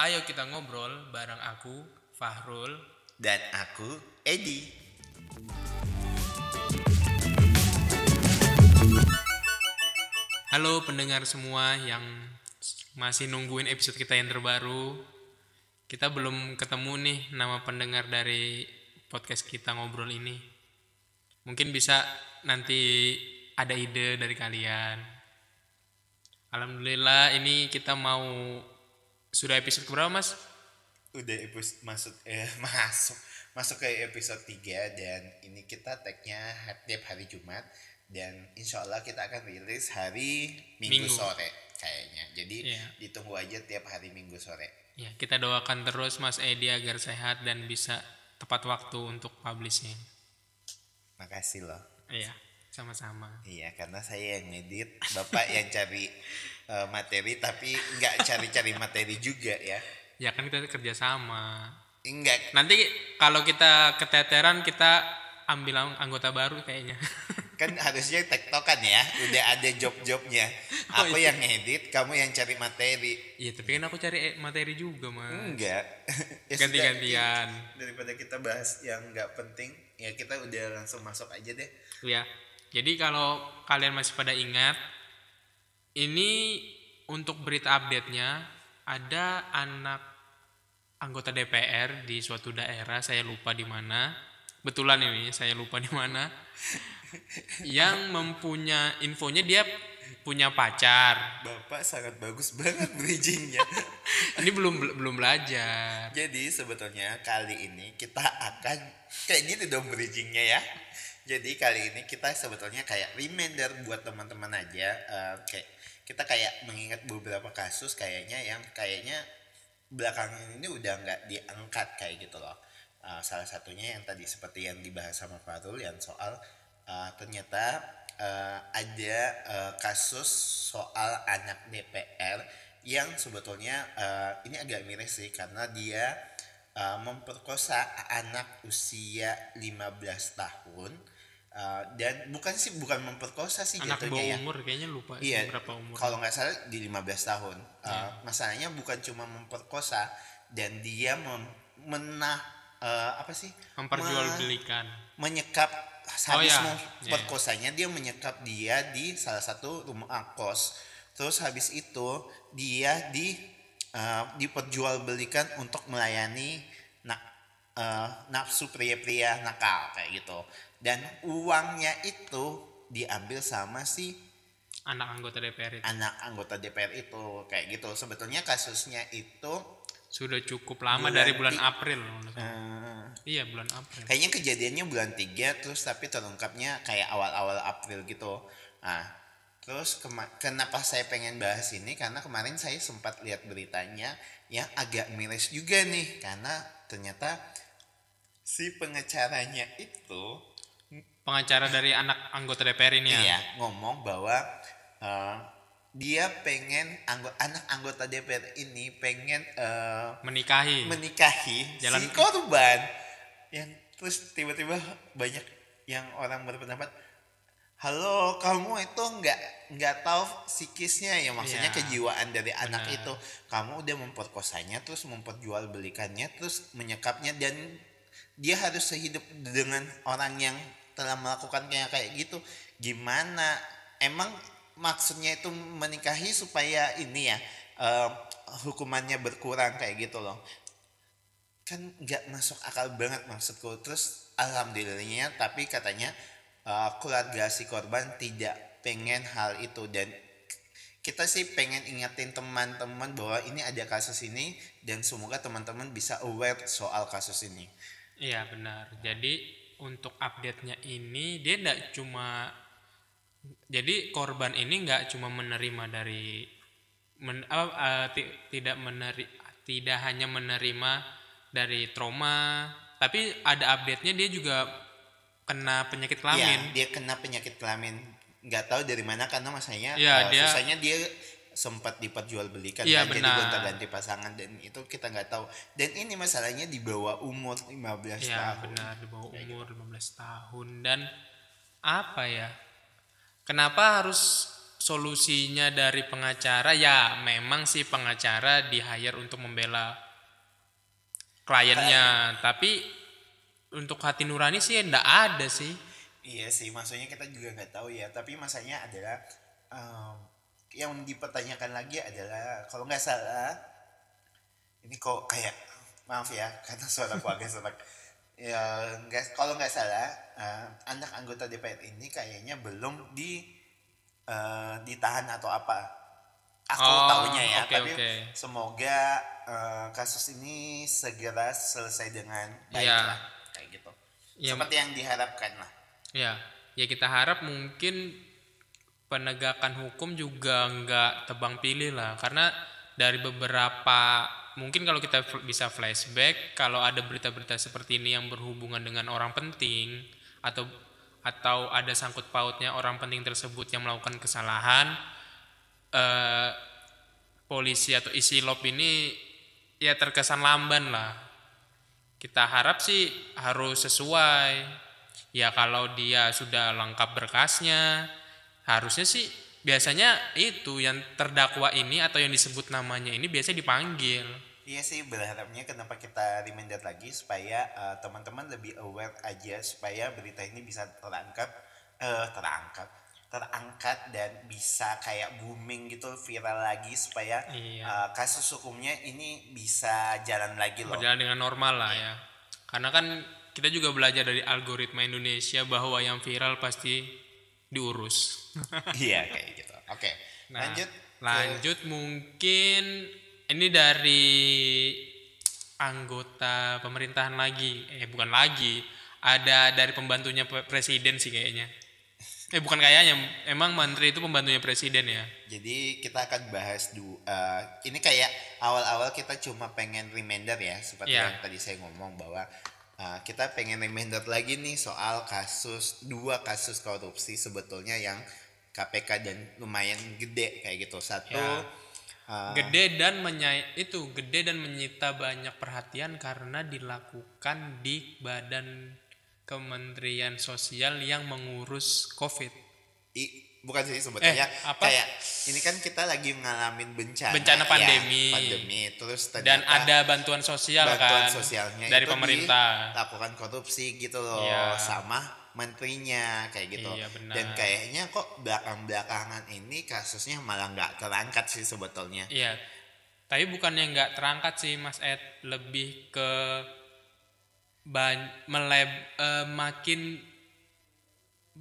Ayo kita ngobrol bareng aku, Fahrul. Dan aku, Edi. Halo pendengar semua yang masih nungguin episode kita yang terbaru. Kita belum ketemu nih nama pendengar dari podcast kita ngobrol ini. Mungkin bisa nanti ada ide dari kalian. Alhamdulillah ini kita mau sudah episode berapa mas? Udah episode masuk eh masuk masuk ke episode 3 dan ini kita tagnya tiap hari Jumat dan insya Allah kita akan rilis hari Minggu, Minggu. sore kayaknya. Jadi Iya. ditunggu aja tiap hari Minggu sore. Ya kita doakan terus Mas Edi agar sehat dan bisa tepat waktu untuk publishing. Makasih loh. Iya sama-sama. Iya, karena saya yang ngedit, Bapak yang cari eh, materi tapi nggak cari-cari materi juga ya. Ya kan kita kerja sama. Enggak, Nanti kalau kita keteteran kita ambil ang- anggota baru kayaknya. kan harusnya tektokan ya. Udah ada job-jobnya. Oh, Aku iya. yang ngedit, kamu yang cari materi. Iya tapi kan aku cari eh, materi juga mas. Enggak. Ya Ganti-gantian. daripada kita bahas yang nggak penting, ya kita udah langsung masuk aja deh. Ya. Jadi kalau kalian masih pada ingat, ini untuk berita update-nya ada anak anggota DPR di suatu daerah, saya lupa di mana. Betulan ini saya lupa di mana. yang mempunyai infonya dia punya pacar. Bapak sangat bagus banget bridgingnya. Ini belum belum belajar. Jadi sebetulnya kali ini kita akan kayak gitu dong bridgingnya ya. Jadi kali ini kita sebetulnya kayak reminder buat teman-teman aja eh, kayak kita kayak mengingat beberapa kasus kayaknya yang kayaknya belakangan ini udah nggak diangkat kayak gitu loh. Eh, salah satunya yang tadi seperti yang dibahas sama Farul yang soal eh, ternyata eh, ada eh, kasus soal anak DPR yang sebetulnya eh, ini agak miris sih karena dia uh, memperkosa anak usia 15 tahun uh, dan bukan sih bukan memperkosa sih Anak jatuhnya ya. umur kayaknya lupa sih iya berapa umur. kalau nggak salah di 15 tahun. Uh, masalahnya bukan cuma memperkosa dan dia mem- menah uh, apa sih? Memperjualbelikan. menyekap Oh, habis ya. memperkosanya dia menyekap dia di salah satu rumah kos. Terus habis itu dia di uh, diperjualbelikan untuk melayani nak uh, nafsu pria-pria nakal kayak gitu dan uangnya itu diambil sama si Anak anggota DPR itu. anak anggota DPR itu kayak gitu sebetulnya kasusnya itu Sudah cukup lama Bulan dari bulan April. uh, Iya bulan April. kayaknya kejadiannya bulan 3 terus tapi terungkapnya kayak awal-awal April gitu nah terus kenapa saya pengen bahas ini karena kemarin saya sempat lihat beritanya yang agak miris juga nih karena ternyata si pengacaranya itu Pengacara dari anak anggota DPR ini ya. iya ngomong bahwa eh, dia pengen anggo- anak anggota DPR ini pengen eh, Menikahi. menikahi Jalan- si korban yang terus tiba-tiba banyak yang orang berpendapat halo kamu itu nggak nggak tahu psikisnya ya maksudnya Iya, kejiwaan dari anak benar. itu kamu udah memperkosanya terus memperjualbelikannya terus menyekapnya dan dia harus sehidup dengan orang yang telah melakukan kayak gitu gimana? Emang maksudnya itu menikahi supaya ini ya eh, hukumannya berkurang kayak gitu loh. Kan nggak masuk akal banget maksudku. Terus alhamdulillahnya tapi katanya eh, keluarga si korban tidak pengen hal itu. Dan kita sih pengen ingetin teman-teman bahwa ini ada kasus ini dan semoga teman-teman bisa aware soal kasus ini. Iya benar. Jadi untuk update-nya ini dia tidak cuma jadi korban ini nggak cuma menerima dari men, eh, ti- tidak meneri, tidak hanya menerima dari trauma, tapi ada update-nya dia juga kena penyakit kelamin. dia kena penyakit kelamin nggak tahu dari mana karena masanya Iya, eh, dia- susahnya dia sempat diperjualbelikan Iya, kan, jadi benar. gonta-ganti pasangan dan itu kita nggak tahu. Dan ini masalahnya di bawah umur 15 Ya tahun. benar di bawah umur 15 tahun. Dan apa ya? Kenapa harus solusinya dari pengacara? Ya memang sih pengacara di hire untuk membela kliennya. Tapi untuk hati nurani sih enggak ada sih. Iya sih, maksudnya kita juga nggak tahu ya. Tapi masanya adalah em, yang dipertanyakan lagi adalah kalau nggak salah ini kok kayak maaf ya karena suaraku agak serak. Ya nggak kalau nggak salah eh, anak anggota DPR ini kayaknya belum di eh, ditahan atau apa. Aku Oh, tahunya ya, oke, tapi oke. semoga eh, kasus ini segera selesai dengan baik Iya. lah, kayak gitu. Ya, Seperti yang diharapkan lah. Ya, ya kita harap mungkin penegakan hukum juga nggak tebang pilih lah, karena dari beberapa mungkin kalau kita bisa flashback, kalau ada berita-berita seperti ini yang berhubungan dengan orang penting atau atau ada sangkut pautnya orang penting tersebut yang melakukan kesalahan, eh, polisi atau isi lop ini ya terkesan lamban lah. Kita harap sih harus sesuai. Ya kalau dia sudah lengkap berkasnya harusnya sih biasanya itu yang terdakwa ini atau yang disebut namanya ini biasanya dipanggil Iya sih berharapnya kenapa kita reminder lagi supaya eh, teman-teman lebih aware aja supaya berita ini bisa terangkat eh terangkat terangkat dan bisa kayak booming gitu viral lagi supaya Iya. eh, kasus hukumnya ini bisa jalan lagi loh. berjalan dengan normal lah ya karena kan kita juga belajar dari algoritma Indonesia bahwa yang viral pasti diurus Iya kayak gitu. Oke Nah, lanjut. ke- lanjut mungkin ini dari anggota pemerintahan lagi eh bukan lagi ada dari pembantunya pe- presiden sih kayaknya eh bukan kayaknya emang menteri itu pembantunya presiden ya Jadi kita akan bahas du eh, ini kayak awal-awal kita cuma pengen reminder ya seperti Iya. yang tadi saya ngomong bahwa eh, kita pengen reminder lagi nih soal kasus dua kasus korupsi sebetulnya yang KPK dan lumayan gede kayak gitu. Satu Ya. eh, gede dan menyai itu gede dan menyita banyak perhatian karena dilakukan di badan Kementerian Sosial yang mengurus COVID i- bukan sih sebetulnya Eh, apa? kayak ini kan kita lagi ngalamin bencana Bencana ya, pandemi. pandemi terus dan ada bantuan sosial bantuan kan sosialnya dari itu pemerintah dilakukan korupsi gitu loh Iya. sama menterinya kayak gitu Iya, benar. dan kayaknya kok belakang belakangan ini kasusnya malah nggak terangkat sih sebetulnya Iya, tapi bukannya nggak terangkat sih Mas Ed, lebih ke ban meleb eh, makin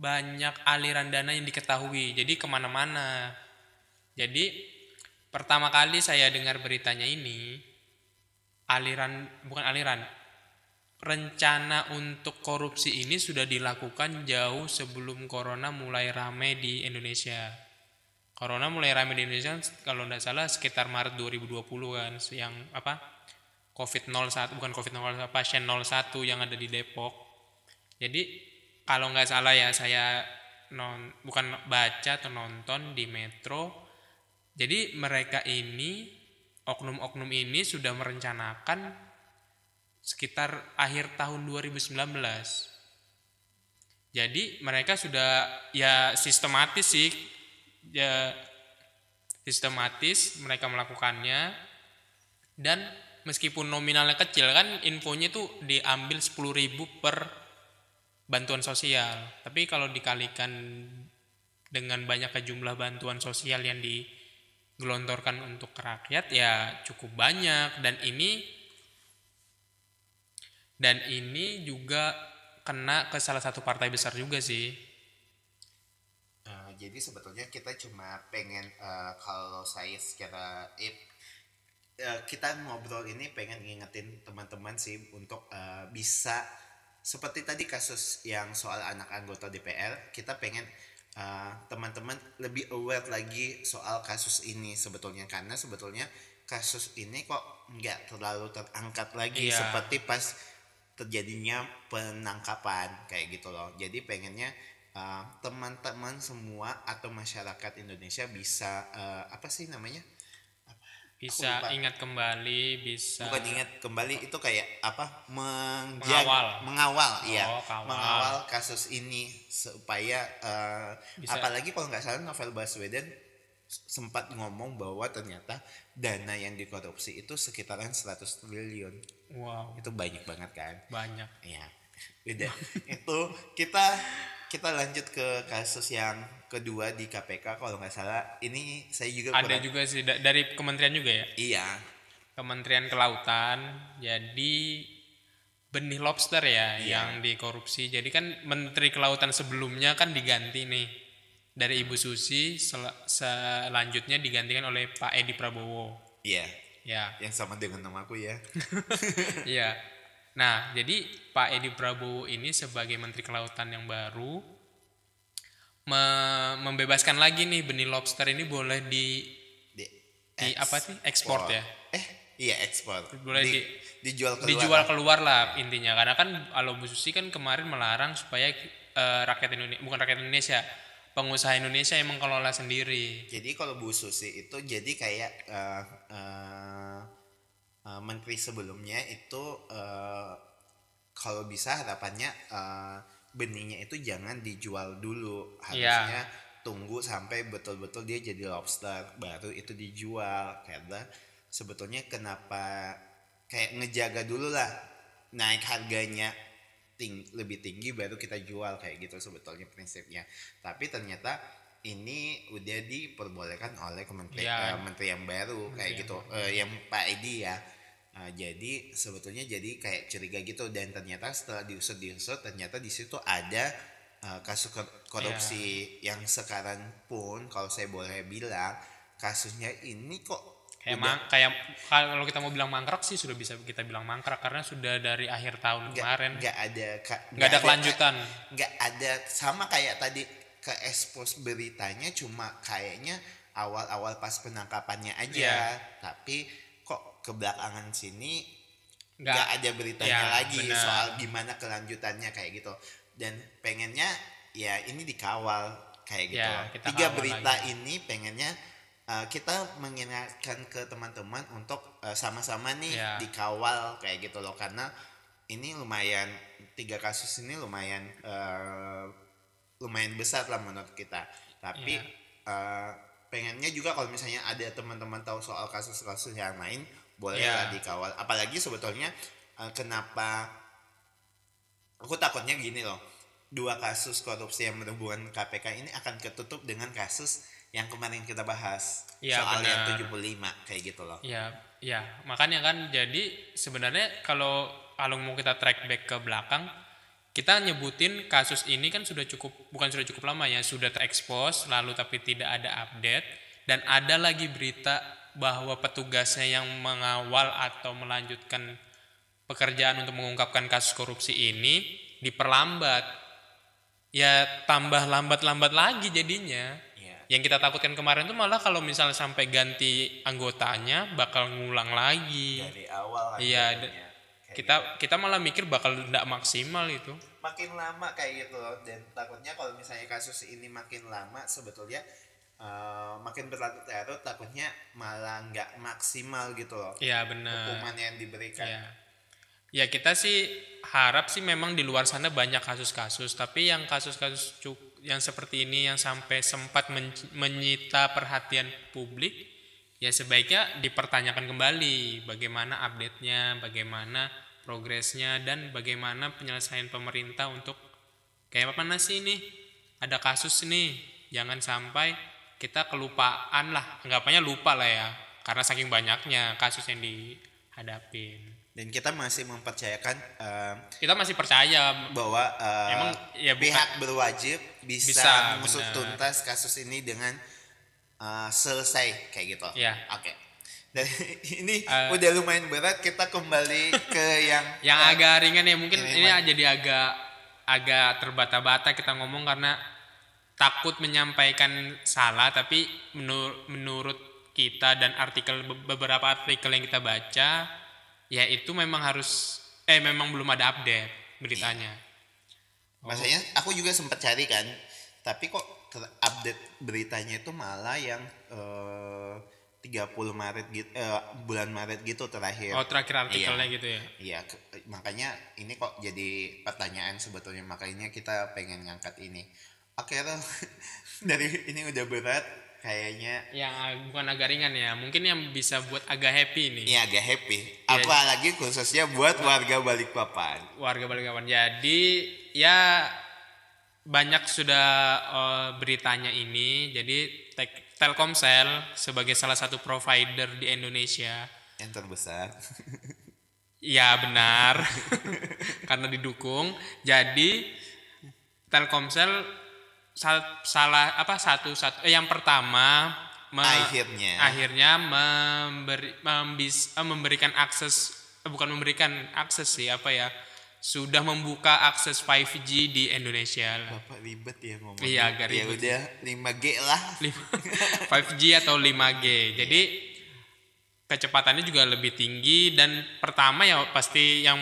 banyak aliran dana yang diketahui, jadi ke mana-mana. Jadi pertama kali saya dengar beritanya ini, aliran bukan aliran, rencana untuk korupsi ini sudah dilakukan jauh sebelum corona mulai rame di Indonesia. Corona mulai rame di Indonesia kalau tidak salah sekitar Maret 2020 kan yang apa COVID-01 bukan COVID-01 pasien 01 yang ada di Depok. Jadi kalau nggak salah ya saya non bukan baca atau nonton di Metro. Jadi mereka ini oknum-oknum ini sudah merencanakan sekitar akhir tahun 2019. Jadi mereka sudah ya sistematis sih ya sistematis mereka melakukannya dan meskipun nominalnya kecil kan infonya itu diambil 10.000 per bantuan sosial. Tapi kalau dikalikan dengan banyaknya jumlah bantuan sosial yang digelontorkan untuk rakyat ya cukup banyak dan ini dan ini juga kena ke salah satu partai besar juga sih. Eh, jadi sebetulnya kita cuma pengen eh, kalau saya secara eh, eh, kita ngobrol ini pengen ngingetin teman-teman sih untuk eh, bisa seperti tadi kasus yang soal anak anggota DPR kita pengen eh, teman-teman lebih aware lagi soal kasus ini sebetulnya. Karena sebetulnya kasus ini kok nggak terlalu terangkat lagi Iya. seperti pas terjadinya penangkapan kayak gitu loh. Jadi pengennya uh, teman-teman semua atau masyarakat Indonesia bisa uh, apa sih namanya bisa ingat kembali bisa bukan ingat kembali itu kayak apa? Menjag- Mengawal. mengawal Oh, kawal. mengawal kasus ini supaya eh, Bisa. apalagi kalau nggak salah novel Baswedan sempat ngomong bahwa ternyata dana yang dikorupsi itu sekitaran 100 triliun. Wow. Itu banyak banget kan? Banyak. Ya udah itu kita kita lanjut ke kasus yang kedua di KPK kalau nggak salah ini saya juga ada kurang- juga sih da- dari kementerian juga ya iya Kementerian Kelautan jadi benih lobster ya Iya. yang dikorupsi. Jadi kan Menteri Kelautan sebelumnya kan diganti nih dari Ibu Susi sel- selanjutnya digantikan oleh Pak Edi Prabowo. iya Ya, yang sama dengan namaku ya iya. Nah, jadi Pak Edi Prabowo ini sebagai Menteri Kelautan yang baru me- membebaskan lagi nih benih lobster ini boleh di di, di apa sih? Ekspor ya? eh iya ekspor. Boleh Di- di- dijual keluar. dijual keluar lah intinya. Karena kan kalau Bu Susi kan kemarin melarang supaya eh, rakyat Indonesia bukan rakyat Indonesia pengusaha Indonesia yang mengelola sendiri. Jadi kalau Bu Susi itu jadi kayak eh, eh, eh, menteri sebelumnya itu eh, kalau bisa harapannya eh, benihnya itu jangan dijual dulu. Iya. harusnya tunggu sampai betul-betul dia jadi lobster baru itu dijual. Karena sebetulnya kenapa kayak ngejaga dulu lah naik harganya ting lebih tinggi baru kita jual kayak gitu sebetulnya prinsipnya. Tapi ternyata ini udah diperbolehkan oleh kementerian Iya. eh, menteri yang baru kayak Menteri gitu. Eh, yang Pak Edi ya. Nah, jadi sebetulnya jadi kayak curiga gitu. Dan ternyata setelah diusut-diusut ternyata di situ ada eh, kasus kor- korupsi Iya. yang sekarang pun kalau saya boleh bilang kasusnya ini kok kayak udah mang- kayak kalau kita mau bilang mangkrak sih sudah bisa kita bilang mangkrak. Karena sudah dari akhir tahun nggak kemarin nggak ada nggak ada kelanjutan. Nggak ada sama kayak tadi ke expose beritanya cuma kayaknya awal-awal pas penangkapannya aja Iya. tapi kok kebelakangan sini nggak ada beritanya Ya, lagi benar. soal gimana kelanjutannya kayak gitu dan pengennya ya ini dikawal kayak gitu Ya, kita tiga berita lagi. ini pengennya uh, kita mengingatkan ke teman-teman untuk uh, sama-sama nih Ya. dikawal kayak gitu loh karena ini lumayan tiga kasus ini lumayan uh, lumayan besar lah menurut kita tapi Ya. uh, pengennya juga kalau misalnya ada teman-teman tahu soal kasus-kasus yang lain boleh Ya. lah dikawal apalagi sebetulnya uh, kenapa aku takutnya gini loh dua kasus korupsi yang berhubungan KPK ini akan ketutup dengan kasus yang kemarin kita bahas Ya, soal yang benar. 75 kayak gitu loh Ya, ya, makanya kan jadi sebenarnya kalau kalau mau kita track back ke belakang, kita nyebutin kasus ini kan sudah cukup bukan sudah cukup lama ya, sudah terekspos lalu tapi tidak ada update dan ada lagi berita bahwa petugasnya yang mengawal atau melanjutkan pekerjaan untuk mengungkapkan kasus korupsi ini diperlambat. Ya tambah lambat-lambat lagi jadinya Iya. yang kita takutkan kemarin tuh malah kalau misalnya sampai ganti anggotanya bakal ngulang lagi dari awal Iya, d- Kayak kita kita malah mikir bakal tidak maksimal itu makin lama kayak gitu loh dan takutnya kalau misalnya kasus ini makin lama sebetulnya eh, makin berlarut-larut takutnya malah nggak maksimal gitu loh ya benar. hukuman yang diberikan. Ya ya kita sih harap sih memang di luar sana banyak kasus-kasus tapi yang kasus-kasus yang seperti ini yang sampai sempat men- menyita perhatian publik ya sebaiknya dipertanyakan kembali bagaimana update-nya bagaimana progresnya dan bagaimana penyelesaian pemerintah untuk kayak apa sih ini? Ada kasus nih jangan sampai kita kelupaan lah. Anggapannya lupa lah ya karena saking banyaknya kasus yang dihadapin. Dan kita masih mempercayakan eh, kita masih percaya. bahwa eh, Emang, ya bukan- pihak berwajib bisa, Bisa, mengusut tuntas kasus ini dengan eh, selesai kayak gitu. Ya. oke. Dan ini Eh, udah lumayan berat kita kembali ke yang yang agak ringan ya mungkin Ini ini jadi agak agak terbata-bata kita ngomong karena takut menyampaikan salah tapi menur- menurut kita dan artikel be- beberapa artikel yang kita baca ya itu memang harus eh memang belum ada update beritanya. Maksudnya aku juga sempat cari kan, tapi kok update beritanya itu malah yang eh, 30 Maret gitu eh, bulan Maret gitu terakhir. Oh terakhir artikelnya Iya. gitu ya. Iya, makanya ini kok jadi pertanyaan sebetulnya makanya kita pengen ngangkat ini. Oke, Ro. dari ini udah berat kayaknya Yang bukan agak ringan ya. Mungkin yang bisa buat agak happy nih. ini agak happy. Iya. Apalagi khususnya buat warga Balikpapan. warga Balikpapan. Jadi ya banyak sudah eh, beritanya ini. Jadi Tek- Telkomsel sebagai salah satu provider di Indonesia, Yang terbesar. ya benar, karena didukung. Jadi Telkomsel sal- salah apa satu satu eh, yang pertama me- Akhirnya. akhirnya memberi membis- eh, memberikan akses eh, bukan memberikan akses sih apa ya sudah membuka akses 5G di Indonesia lah. Bapak ribet ya ngomongnya. Iya, agak Ya ribet. udah 5G lah. Lima- 5G atau 5G. Jadi kecepatannya juga lebih tinggi dan pertama ya pasti yang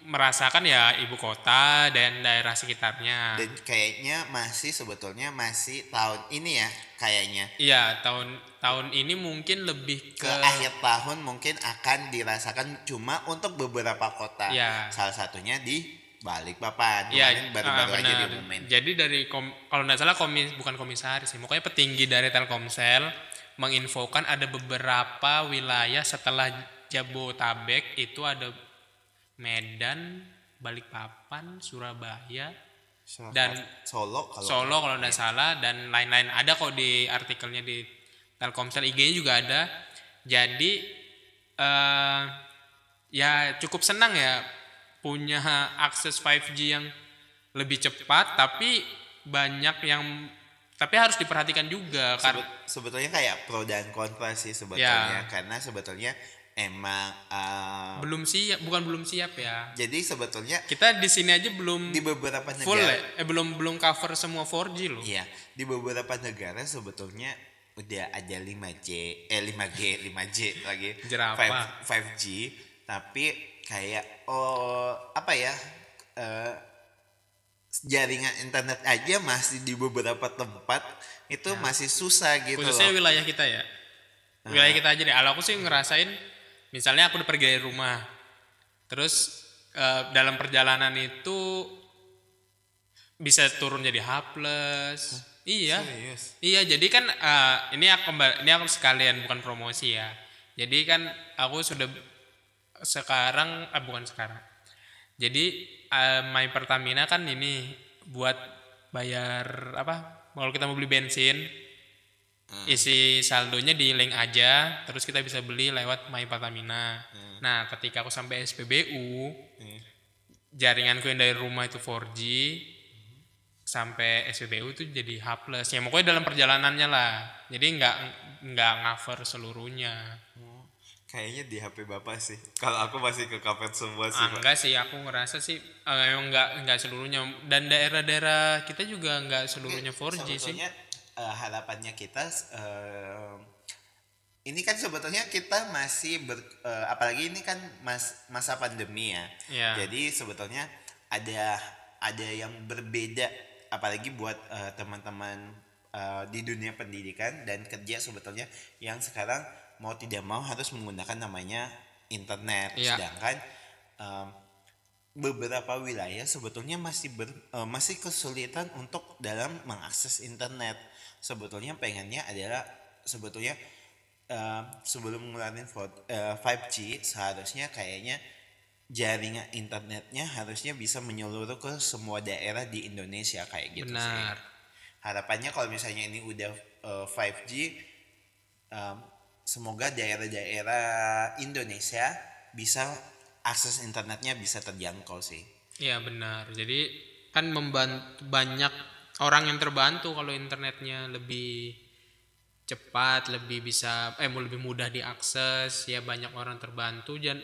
merasakan ya ibu kota dan daerah sekitarnya. Dan kayaknya masih sebetulnya masih tahun ini ya kayaknya. Iya, tahun tahun ini mungkin lebih ke ke akhir tahun mungkin akan dirasakan cuma untuk beberapa kota. Iya. Salah satunya di Balikpapan. Kemarin baru-baru ah, aja diumumin. Jadi dari kom- kalau nggak salah komis bukan komisaris sih, pokoknya petinggi dari Telkomsel menginfokan ada beberapa wilayah setelah Jabotabek itu ada Medan, Balikpapan, Surabaya, dan Solo kalau Solo kalau nggak salah dan lain-lain ada kok di artikelnya di Telkomsel IG-nya juga ada. Jadi eh ya cukup senang ya punya akses 5G yang lebih cepat tapi banyak yang tapi harus diperhatikan juga karena Sebet- sebetulnya kayak pro dan kontra sih Ya. sebetulnya karena sebetulnya emang uh, belum siap bukan belum siap ya. jadi sebetulnya Kita di sini aja belum di beberapa negara full ya, eh, belum belum cover semua 4G loh. Iya, di beberapa negara sebetulnya udah ada 5G, eh 5G, 5G lagi. Jerapah. 5, 5G, tapi kayak oh apa ya? eh, jaringan internet aja masih di beberapa tempat itu masih susah gitu khususnya loh. wilayah kita ya wilayah kita aja deh kalau aku sih ngerasain misalnya aku udah pergi dari rumah terus eh, dalam perjalanan itu bisa turun jadi H plus iya. Serius? iya jadi kan eh, ini aku ini aku sekalian bukan promosi ya. Jadi kan aku sudah sekarang ah bukan sekarang. Jadi eh, My Pertamina kan ini buat bayar apa kalau kita mau beli bensin isi saldonya di link aja terus kita bisa beli lewat My Pertamina. Nah ketika aku sampai SPBU Hmm. jaringanku yang dari rumah itu 4G sampai SPBU itu jadi H plus ya pokoknya dalam perjalanannya lah. Jadi nggak nggak cover seluruhnya. Kayaknya di HP Bapak sih. Kalau aku masih ke kafe semua sih, Ah, enggak sih. Aku ngerasa sih eh, emang nggak nggak seluruhnya. Dan daerah-daerah kita juga nggak seluruhnya 4G sih. sebetulnya eh, harapannya kita eh, ini kan sebetulnya kita masih ber, eh, apalagi ini kan mas, masa pandemi ya. Iya. Jadi sebetulnya ada ada yang berbeda apalagi buat eh, teman-teman eh, di dunia pendidikan dan kerja sebetulnya yang sekarang mau tidak mau harus menggunakan namanya internet. Iya. Sedangkan em, beberapa wilayah sebetulnya masih ber, eh, masih kesulitan untuk dalam mengakses internet. Sebetulnya pengennya adalah sebetulnya eh, sebelum ngeluarin eh, 5G seharusnya kayaknya jaringan internetnya harusnya bisa menyeluruh ke semua daerah di Indonesia kayak gitu sih. benar Harapannya kalau misalnya ini udah eh, 5G em, semoga daerah-daerah Indonesia bisa akses internetnya bisa terjangkau sih. Iya benar. Jadi kan membantu banyak orang yang terbantu kalau internetnya lebih cepat, lebih bisa eh mau lebih mudah diakses, ya banyak orang terbantu dan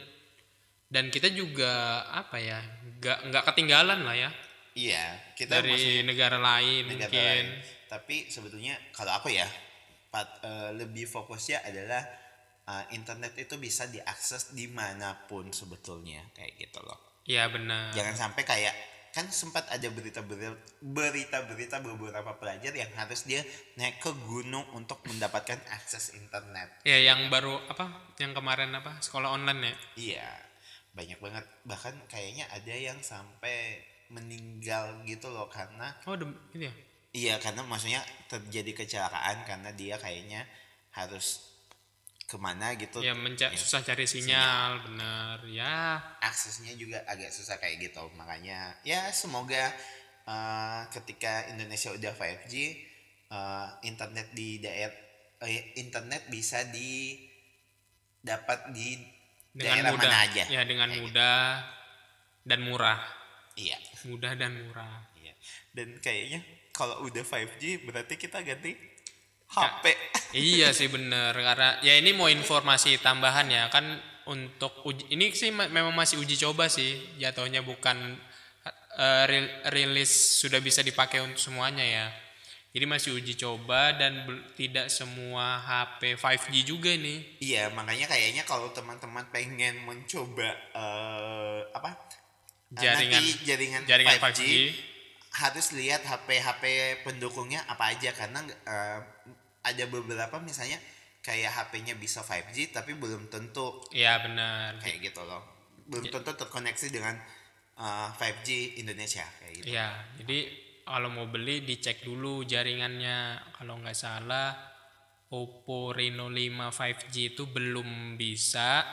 dan kita juga apa ya nggak nggak ketinggalan lah ya Iya, kita dari masih negara lain negara mungkin. lain. Tapi sebetulnya kalau aku ya, pat- eh, lebih fokusnya adalah eh, internet itu bisa diakses di mana pun sebetulnya kayak gitu loh. Iya benar. Jangan sampai kayak kan sempat ada berita-berita berita-berita beberapa pelajar yang harus dia naik ke gunung untuk mendapatkan akses internet. Ya yang baru apa? Yang kemarin apa? Sekolah online ya? Iya, banyak banget. Bahkan kayaknya ada yang sampai meninggal gitu loh karena Oh, dem- itu ya. iya karena maksudnya terjadi kecelakaan karena dia kayaknya harus ke mana gitu Ya menca Ya. susah cari sinyal, bener. Ya, aksesnya juga agak susah kayak gitu makanya ya semoga eh, ketika Indonesia udah 5G eh, internet di daerah eh, internet bisa di dapat di dengan daerah mudah. mana aja. Ya, dengan Kayak gitu. mudah dan murah. iya. Mudah dan murah. iya. Dan kayaknya kalau udah 5G berarti kita ganti HP iya sih bener. Karena ya ini mau informasi tambahan ya. Kan untuk uji, ini sih ma- memang masih uji coba sih. Jatuhnya bukan ril- rilis sudah bisa dipakai untuk semuanya ya jadi masih uji coba dan tidak semua HP 5G juga nih Iya, makanya kayaknya kalau teman-teman pengen mencoba eh, apa? eh, Jaringan- nanti jaringan, jaringan 5G, 5G. harus lihat HP-HP pendukungnya apa aja karena eh, ada beberapa misalnya kayak HP-nya bisa 5G tapi belum tentu ya benar kayak gitu loh. Belum Ya. tentu terkoneksi dengan eh, 5G Indonesia kayak gitu. ya jadi kalau mau beli dicek dulu jaringannya. Kalau nggak salah Oppo Reno 5 5G itu belum bisa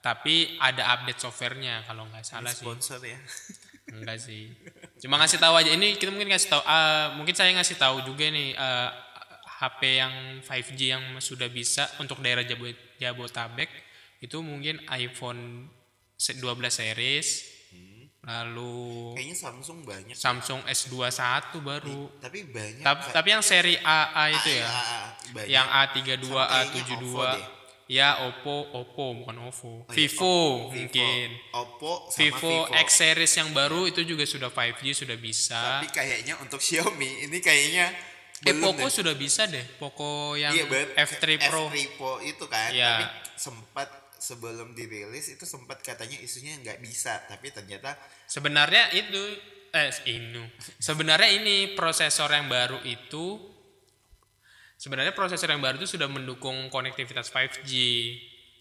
tapi ada update softwarenya. Kalau nggak salah sih. Sponsor ya. enggak sih. Cuma ngasih tahu aja. Ini kita mungkin ngasih tahu ah, mungkin saya ngasih tahu juga nih eh, HP yang 5G yang sudah bisa untuk daerah Jabo- Jabotabek itu mungkin iPhone se- 12 series lalu Kayaknya Samsung banyak. Samsung S21 baru Tapi banyak. tapi, kayak- tapi yang seri AA itu ya ah, ah, banyak. yang A32 Sama kayaknya A72 Oppo deh. ya Oppo Oppo bukan Oppo Oh iya, Vivo Oppo, mungkin Oppo sama Vivo, X series yang baru itu juga sudah 5G sudah bisa. Tapi kayaknya untuk Xiaomi ini kayaknya eh Poco deh. sudah bisa deh. Poco yang Iya, bet. F3 Pro. F3 Pro itu kan. Iya. Tapi sempat sebelum dirilis itu sempat katanya isunya nggak bisa, tapi ternyata Sebenarnya itu eh ini. Sebenarnya ini prosesor yang baru itu sebenarnya prosesor yang baru itu sudah mendukung konektivitas 5G.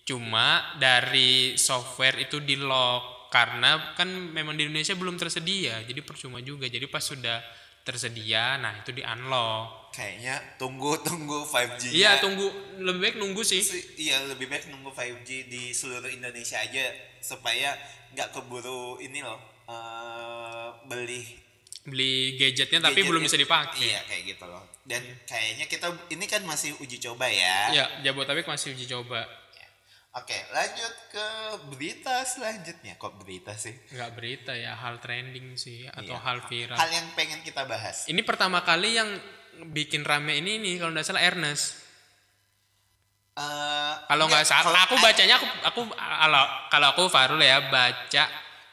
Cuma dari software itu di lock karena kan memang di Indonesia belum tersedia. Jadi percuma juga. Jadi pas sudah tersedia, nah itu di unlock. Kayaknya tunggu tunggu 5G. Iya, tunggu lebih baik nunggu sih. Iya, lebih baik nunggu 5G di seluruh Indonesia aja supaya nggak keburu ini loh eh, beli Beli gadgetnya tapi belum bisa dipakai. Iya, kayak gitu loh. Dan kayaknya kita ini kan masih uji coba ya. Ya, Jabotabek masih uji coba. Oke, lanjut ke berita selanjutnya. Kok berita sih? Nggak berita ya, hal trending sih atau Iya. hal viral. Hal yang pengen kita bahas. Ini pertama kali yang bikin rame ini nih kalau nggak salah Ernest. Eh, Kalau nggak salah, aku bacanya aku aku kalau kalau aku Farul ya baca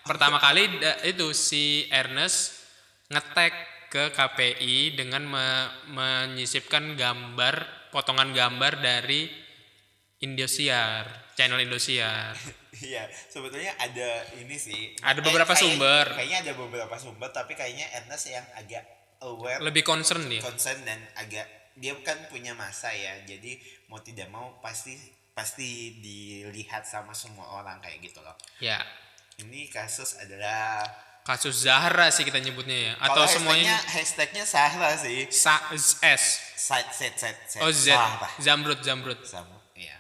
pertama kali da- itu si Ernest ngetek ke KPI dengan me- menyisipkan gambar potongan gambar dari Indosiar, channel Indosiar. Iya, sebetulnya ada ini sih. Ada Eh, beberapa kayak- sumber. Kayaknya ada beberapa sumber, tapi kayaknya Ernest yang agak aware, Lebih concern dia. concern dan agak dia kan punya masa ya. Jadi mau tidak mau pasti pasti dilihat sama semua orang kayak gitu loh. Ya, Ini kasus adalah kasus Zahra sih kita nyebutnya ya atau semuanya hashtagnya hashtagnya Sahra sih. Sa S. Set set set. Oh Z. Sahra. Zamrud Zamrud. sama iya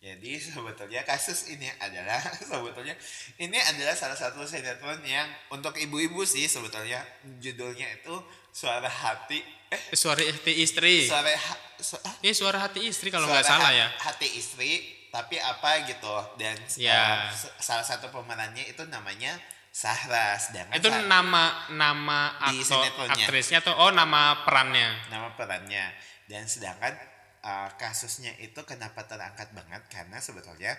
jadi sebetulnya kasus ini adalah sebetulnya ini adalah salah satu sinetron yang untuk ibu-ibu sih sebetulnya judulnya itu suara hati eh Suara hati istri. suara ha- su- ah, Ini suara hati istri kalau nggak salah ya. hati istri tapi apa gitu dan Ya. uh, salah satu pemerannya itu namanya Sahra sedangkan Itu Sah- nama nama aktor aktrisnya atau oh nama perannya. nama perannya dan sedangkan uh, kasusnya itu kenapa terangkat banget karena sebetulnya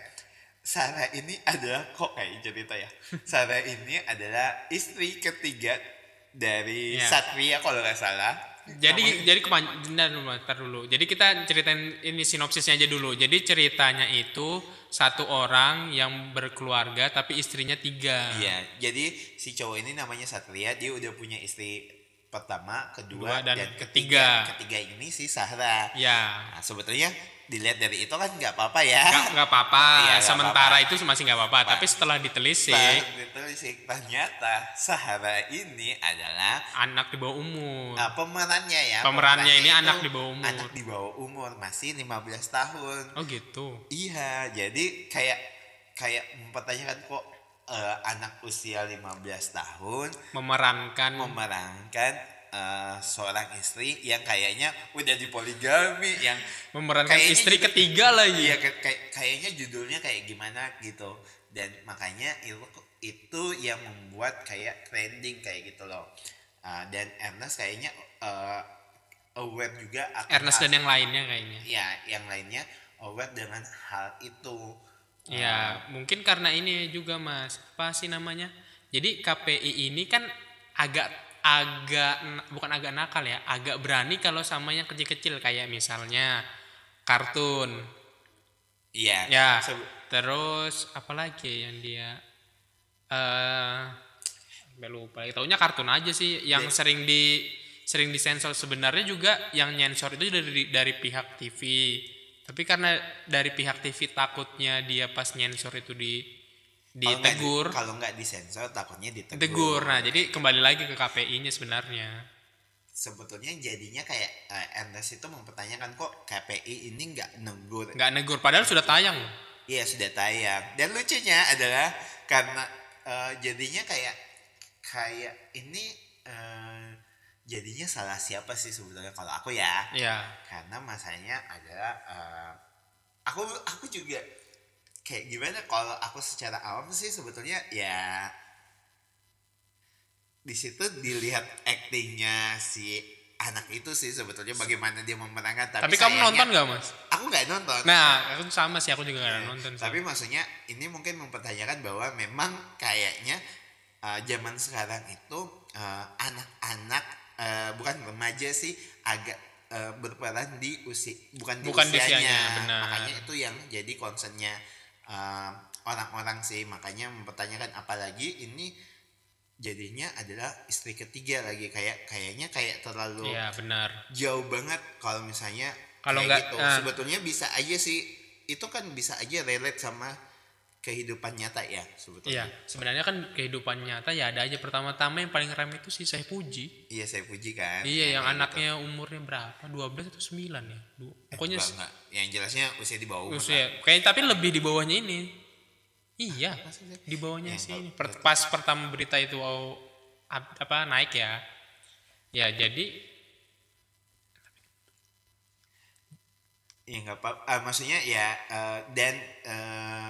Sarah ini adalah kok kayak cerita ya Sarah ini adalah istri ketiga dari Iya. Satria kalau nggak salah Jadi jadi kepanjangan dulu, ntar dulu. Jadi kita ceritain ini sinopsisnya aja dulu. Jadi ceritanya itu satu orang yang berkeluarga tapi istrinya tiga. Iya, jadi si cowok ini namanya Satria, dia udah punya istri pertama, Kedua, kedua, dan dan, ketiga. ketiga. Ketiga ini si Sahra. Ya. Nah, sebetulnya dilihat dari itu kan nggak apa-apa ya. Nggak apa-apa. Nggak Sementara apa-apa. itu masih nggak apa-apa. Tapi setelah ditelisik Nah, ditelisik ternyata Sahra ini adalah anak di bawah umur. uh, pemerannya ya. Pemerannya ini itu anak di bawah umur. Anak di bawah umur masih 15 tahun. Oh gitu. Iya, jadi kayak kayak mempertanyakan kok eh, anak usia 15 tahun Memerankan memerankan eh, seorang istri yang kayaknya udah dipoligami yang memerankan istri juga- ketiga lagi. iya kayak kayak- kayaknya judulnya kayak gimana gitu dan makanya itu itu yang membuat kayak trending kayak gitu loh Eh, dan Ernest kayaknya eh, aware juga akan Ernest dan yang lainnya kayaknya. ya yang lainnya aware dengan hal itu Ya, mungkin karena ini juga Mas. Apa sih namanya? Jadi KPI ini kan agak agak bukan agak nakal ya, agak berani kalau sama yang kecil-kecil kayak misalnya kartun. iya Ya. Terus apalagi yang dia eh sampai lupa. Taunya kartun aja sih yang Iya. sering di sering disensor sebenarnya juga yang nyensor itu dari dari pihak TV. Tapi karena dari pihak TV takutnya dia pas nyensor itu di- ditegur, kalau nggak disensor takutnya ditegur tegur. Nah, jadi kembali lagi ke KPI-nya sebenarnya. sebetulnya jadinya kayak eh, Ernest itu mempertanyakan kok KPI ini nggak negur Nggak negur padahal sudah tayang. Iya sudah tayang. Dan lucunya adalah karena eh, jadinya kayak kayak ini eh, jadinya salah siapa sih sebetulnya kalau aku ya? Iya. Karena masanya adalah eh, aku aku juga kayak gimana kalau aku secara awam sih sebetulnya ya di situ dilihat aktingnya si anak itu sih sebetulnya bagaimana dia memenangkan tapi, Tapi, kamu sayangnya- nonton nggak mas? aku nggak nonton Nah, aku sama sih aku juga nggak Ya, nonton. Tapi maksudnya ini mungkin mempertanyakan bahwa memang kayaknya uh, zaman sekarang itu uh, anak-anak uh, bukan remaja sih agak uh, berperan di usia bukan di Bukan usianya. usianya, benar. Makanya itu yang jadi concernnya uh, orang-orang sih makanya mempertanyakan apalagi ini jadinya adalah istri ketiga lagi kayak kayaknya kayak terlalu Iya benar. jauh banget kalau misalnya Kalau nggak, gitu. nah. sebetulnya bisa aja sih itu kan bisa aja relate sama kehidupan nyata ya Iya, sebetulnya sebenarnya kan kehidupan nyata ya ada aja pertama-tama yang paling ramai itu si saya puji. iya saya puji kan Iya, yang kayak anaknya umurnya berapa? 12 atau 9 ya? Eh, Pokoknya enggak, enggak. yang jelasnya usia di bawah umur usia kayak tapi lebih di bawahnya ini. Iya, Zek? di bawahnya Ya, sih ini. Per- pas pertama berita itu oh, ap- apa naik ya. Ya, jadi ya nggak apa ah, maksudnya ya eh, dan eh,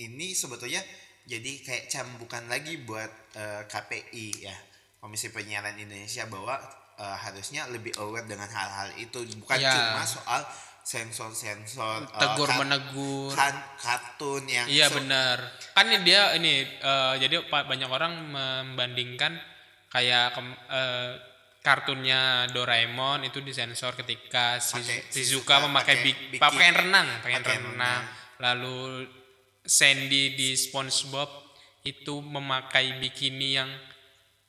ini sebetulnya jadi kayak cambukan lagi buat eh, KPI ya Komisi Penyiaran Indonesia bahwa eh, harusnya lebih aware dengan hal-hal itu bukan Ya. cuma soal sensor-sensor eh, tegur kar- menegur. kan kartun yang Iya se- benar. Kan ini dia ini eh, jadi banyak orang membandingkan kayak eh, kartunnya Doraemon itu disensor ketika Pakai- Shizuka memakai pakai bik, bikini. pakaian renang, pakaian Pakaian renang. renang. Lalu Sandy di SpongeBob itu memakai bikini yang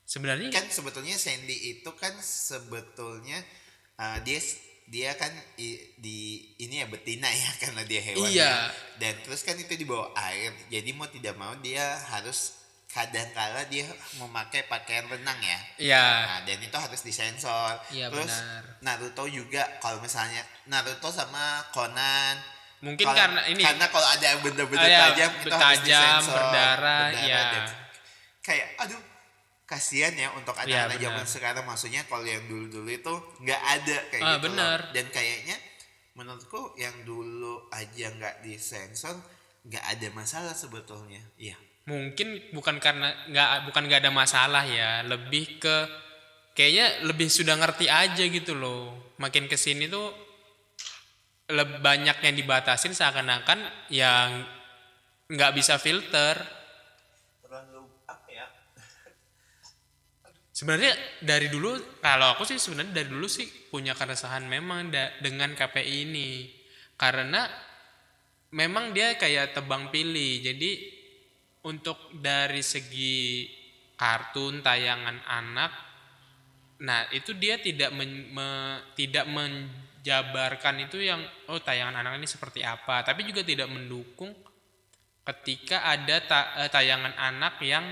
sebenarnya kan sebetulnya Sandy itu kan sebetulnya uh, dia dia kan i- di ini ya betina ya karena dia hewan Iya. ya. dan terus kan itu di bawah air jadi mau tidak mau dia harus kadangkala dia memakai pakaian renang ya ya nah dan itu harus disensor Iya, terus benar. Naruto juga kalau misalnya Naruto sama Conan mungkin kalau- karena ini karena kalau ada yang benda-benda Ah, ya, tajam itu harus tajam, disensor berdarah, ya. dan kayak aduh kasihan ya untuk Iya, anak-anak zaman benar. sekarang maksudnya kalau yang dulu-dulu itu nggak ada kayak Ah, gitu loh. benar. dan kayaknya menurutku yang dulu aja nggak disensor nggak ada masalah sebetulnya iya mungkin bukan karena nggak bukan nggak ada masalah ya lebih ke kayaknya lebih sudah ngerti aja gitu loh makin ke sini tuh banyak yang dibatasin seakan-akan yang nggak bisa filter. Terlalu apa ya? Sebenarnya dari dulu kalau aku sih sebenarnya dari dulu sih punya keresahan memang da- dengan KPI ini. Karena memang dia kayak tebang pilih. Jadi untuk dari segi kartun tayangan anak nah itu dia tidak men, me- tidak menjabarkan itu yang oh tayangan anak ini seperti apa, tapi juga tidak mendukung ketika ada ta- eh, tayangan anak yang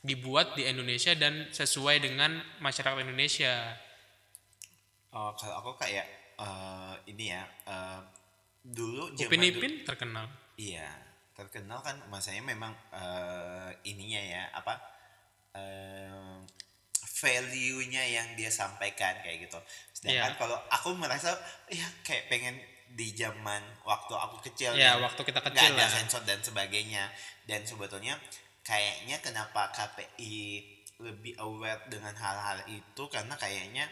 dibuat di Indonesia dan sesuai dengan masyarakat Indonesia. Oh, kalau aku kayak eh, ini ya eh, dulu Upin dulu- Ipin terkenal. Iya, terkenal kan masanya memang eh, ininya ya apa eh, value-nya yang dia sampaikan kayak gitu. Sedangkan Iya. kalau aku merasa ya kayak pengen di zaman waktu aku kecil Ya, waktu kita kecil ada lah. sensor dan sebagainya dan sebetulnya kayaknya kenapa KPI lebih aware dengan hal-hal itu karena kayaknya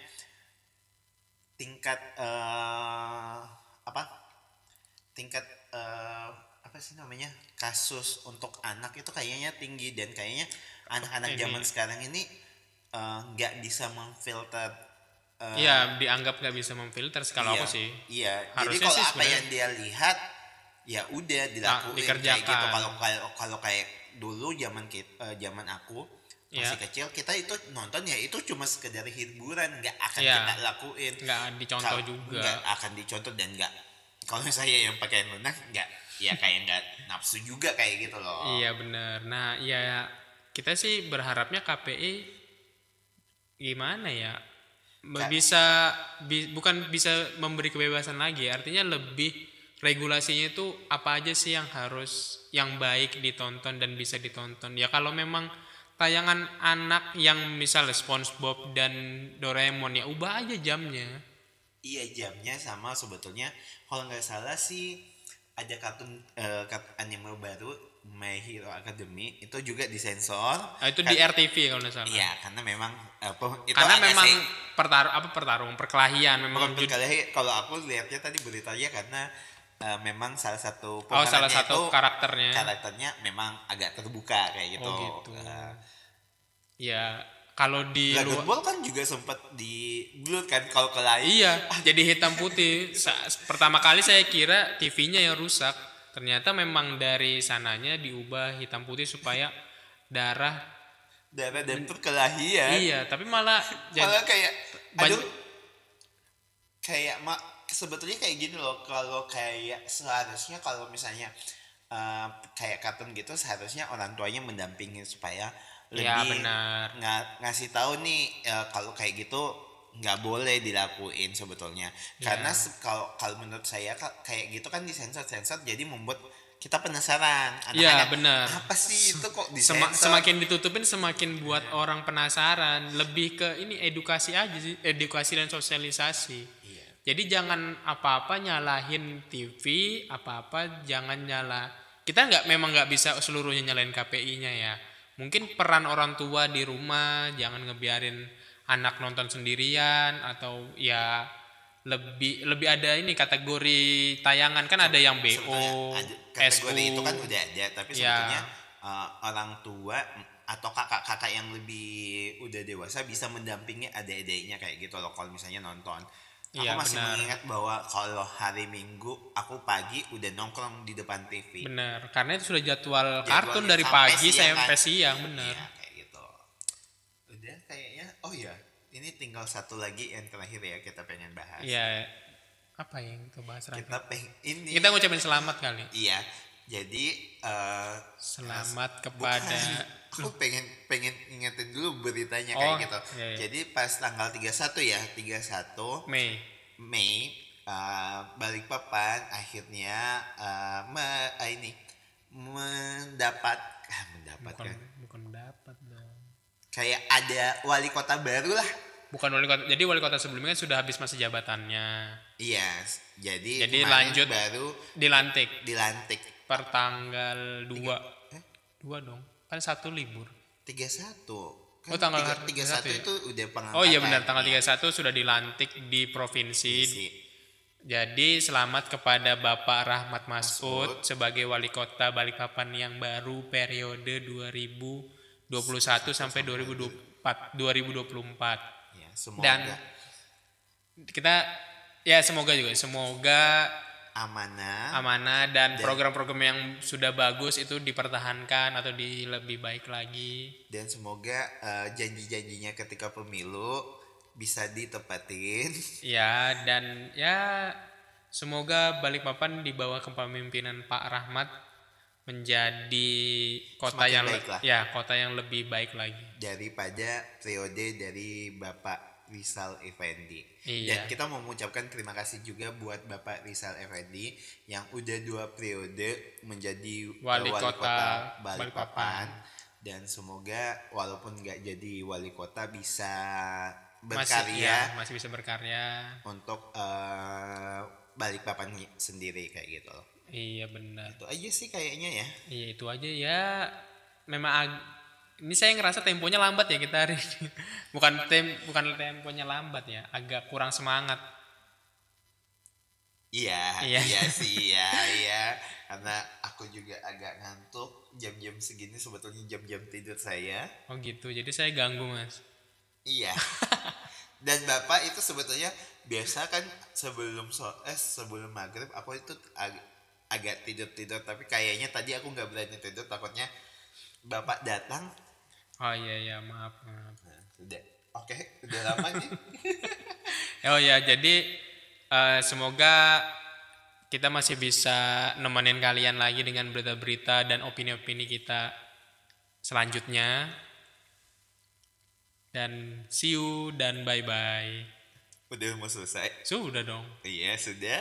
tingkat eh apa tingkat eh, apa sih namanya kasus untuk anak itu kayaknya tinggi dan kayaknya anak-anak zaman sekarang ini eh, nggak bisa memfilter eh, Iya, dianggap nggak bisa memfilter kalau iya, aku sih. iya jadi kalau sih apa sebenarnya- yang dia lihat ya udah dilakuin kayak dikerjakan. gitu kalau kalau kalau kayak dulu zaman kita zaman aku masih Iya. kecil kita itu nonton ya itu cuma sekedar hiburan nggak akan Iya. kita lakuin Nggak dicontoh Kalau- juga. nggak akan dicontoh dan nggak kalau saya yang pakai lunak nggak ya kayak nggak nafsu juga kayak gitu loh Iya bener. Nah ya kita sih berharapnya KPI gimana ya bisa bi- bukan bisa memberi kebebasan lagi. Artinya lebih regulasinya itu apa aja sih yang harus yang baik ditonton dan bisa ditonton. Ya kalau memang tayangan anak yang misalnya SpongeBob dan Doraemon ya ubah aja jamnya. iya jamnya sama sebetulnya kalau nggak salah sih ada kartun kart- anime baru My Hero Academy itu juga disensor Nah, itu di RTV kalau nggak salah. iya karena memang apa itu Karena memang sih. pertarung apa pertarungan perkelahian memang berkali kalau aku lihatnya tadi beritanya karena eh, memang salah satu Oh salah satu itu karakternya. karakternya memang agak terbuka kayak gitu. Oh, gitu. Eh, Ya kalau di Dragon Ball kan juga sempat di bulut kan kalau ke lain. Iya, jadi hitam putih. Pertama kali saya kira TV-nya yang rusak. Ternyata memang dari sananya diubah hitam putih supaya darah. Darah dan perkelahian. Iya, tapi malah Malah kayak aduh kayak mak sebetulnya kayak gini loh kalau kayak seharusnya kalau misalnya eh, kayak kartun gitu seharusnya orang tuanya mendampingi supaya ya lebih benar. nga- ngasih tahu nih eh, kalau kayak gitu nggak boleh dilakuin sebetulnya Ya. karena kalau kalau menurut saya ka- kayak gitu kan disensor sensor jadi membuat kita penasaran Iya, Anak-anak, benar. apa sih itu kok disensor semakin ditutupin semakin buat orang penasaran. Lebih ke ini edukasi aja sih, edukasi dan sosialisasi. Iya. Jadi jangan apa-apa nyalahin TV, apa-apa jangan nyala. Kita nggak memang nggak bisa seluruhnya nyalain KPI-nya ya. Mungkin peran orang tua di rumah jangan ngebiarin anak nonton sendirian atau ya lebih lebih ada ini kategori tayangan kan ada yang BO, kategori SU. itu kan udah ada tapi Ya. sebetulnya uh, orang tua atau kakak-kakak yang lebih udah dewasa bisa mendampingi adik-adiknya kayak gitu loh kalau misalnya nonton aku Iya, masih benar. mengingat bahwa kalau hari minggu aku pagi udah nongkrong di depan TV Bener, karena itu sudah jadwal Jadwalnya kartun dari sampai pagi siang, sampai kan? siang, bener. Iya, kayak gitu udah kayaknya oh ya ini tinggal satu lagi yang terakhir ya kita pengen bahas Iya. Apa yang kita bahas Raffi? kita pengen ini Kita ngucapin selamat kali. iya jadi eh, Selamat kepada Bukan. aku pengen pengen ingetin dulu beritanya Oh, kayak gitu. iya, iya. Jadi pas tanggal 31 ya, 31 Mei. Mei uh, Balikpapan akhirnya uh, me, ah, ini mendapat ah, mendapatkan Bukan dong. Kayak ada wali kota baru lah. Bukan wali kota. Jadi wali kota sebelumnya kan sudah habis masa jabatannya. Iya, jadi Jadi lanjut. baru Dilantik dilantik per tanggal 2. eh? 2 dong. Kan satu libur. 31. Kan Oh, tanggal tiga- 31 31 ya? itu udah pengangkatan. Oh iya benar, tanggal Iya. 31 sudah dilantik di provinsi. Isi. Jadi selamat kepada Bapak Rahmat Masud Masud. sebagai wali kota Balikpapan yang baru periode 2021 sampai 2024 2024. Ya, semoga Dan kita ya semoga juga semoga amanah amanah dan program-program yang sudah bagus itu dipertahankan atau di lebih baik lagi. dan semoga eh, janji-janjinya ketika pemilu bisa ditepatin Ya dan ya semoga Balikpapan di bawah kepemimpinan Pak Rahmat menjadi kota Semakin yang baik lah. ya kota yang lebih baik lagi. daripada periode dari Bapak Rizal Effendi. Iya. Dan kita mau mengucapkan terima kasih juga buat Bapak Rizal Effendi yang udah dua periode menjadi uh, Wali kota Balikpapan. Balikpapan. Dan semoga walaupun nggak jadi wali kota bisa Masih berkarya ya, masih bisa berkarya. untuk uh, Balikpapan sendiri kayak gitu loh. Iya benar. Itu aja sih kayaknya ya. Iya itu aja ya. Memang ag- ini saya ngerasa temponya lambat ya kita hari ini. Bukan tem bukan temponya lambat ya, agak kurang semangat. Iya, Iya. iya, sih, iya, iya. Karena aku juga agak ngantuk. Jam-jam segini sebetulnya jam-jam tidur saya. Oh gitu. Jadi saya ganggu mas. Iya. Dan bapak itu sebetulnya biasa kan sebelum so eh sebelum maghrib aku itu ag- agak tidur tidur tapi kayaknya tadi aku nggak berani tidur takutnya bapak datang. Oh iya iya maaf maaf. Nah, sudah. Oke, udah lama nih. Oh ya, jadi eh, semoga kita masih bisa nemenin kalian lagi dengan berita-berita dan opini-opini kita selanjutnya. Dan see you dan bye-bye. Udah mau selesai. Sudah dong. Iya sudah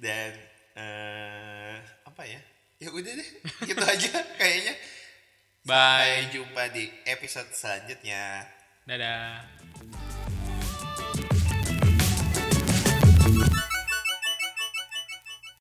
dan eh apa ya? Ya udah deh, gitu aja kayaknya. Bye. Sampai jumpa di episode selanjutnya. Dadah.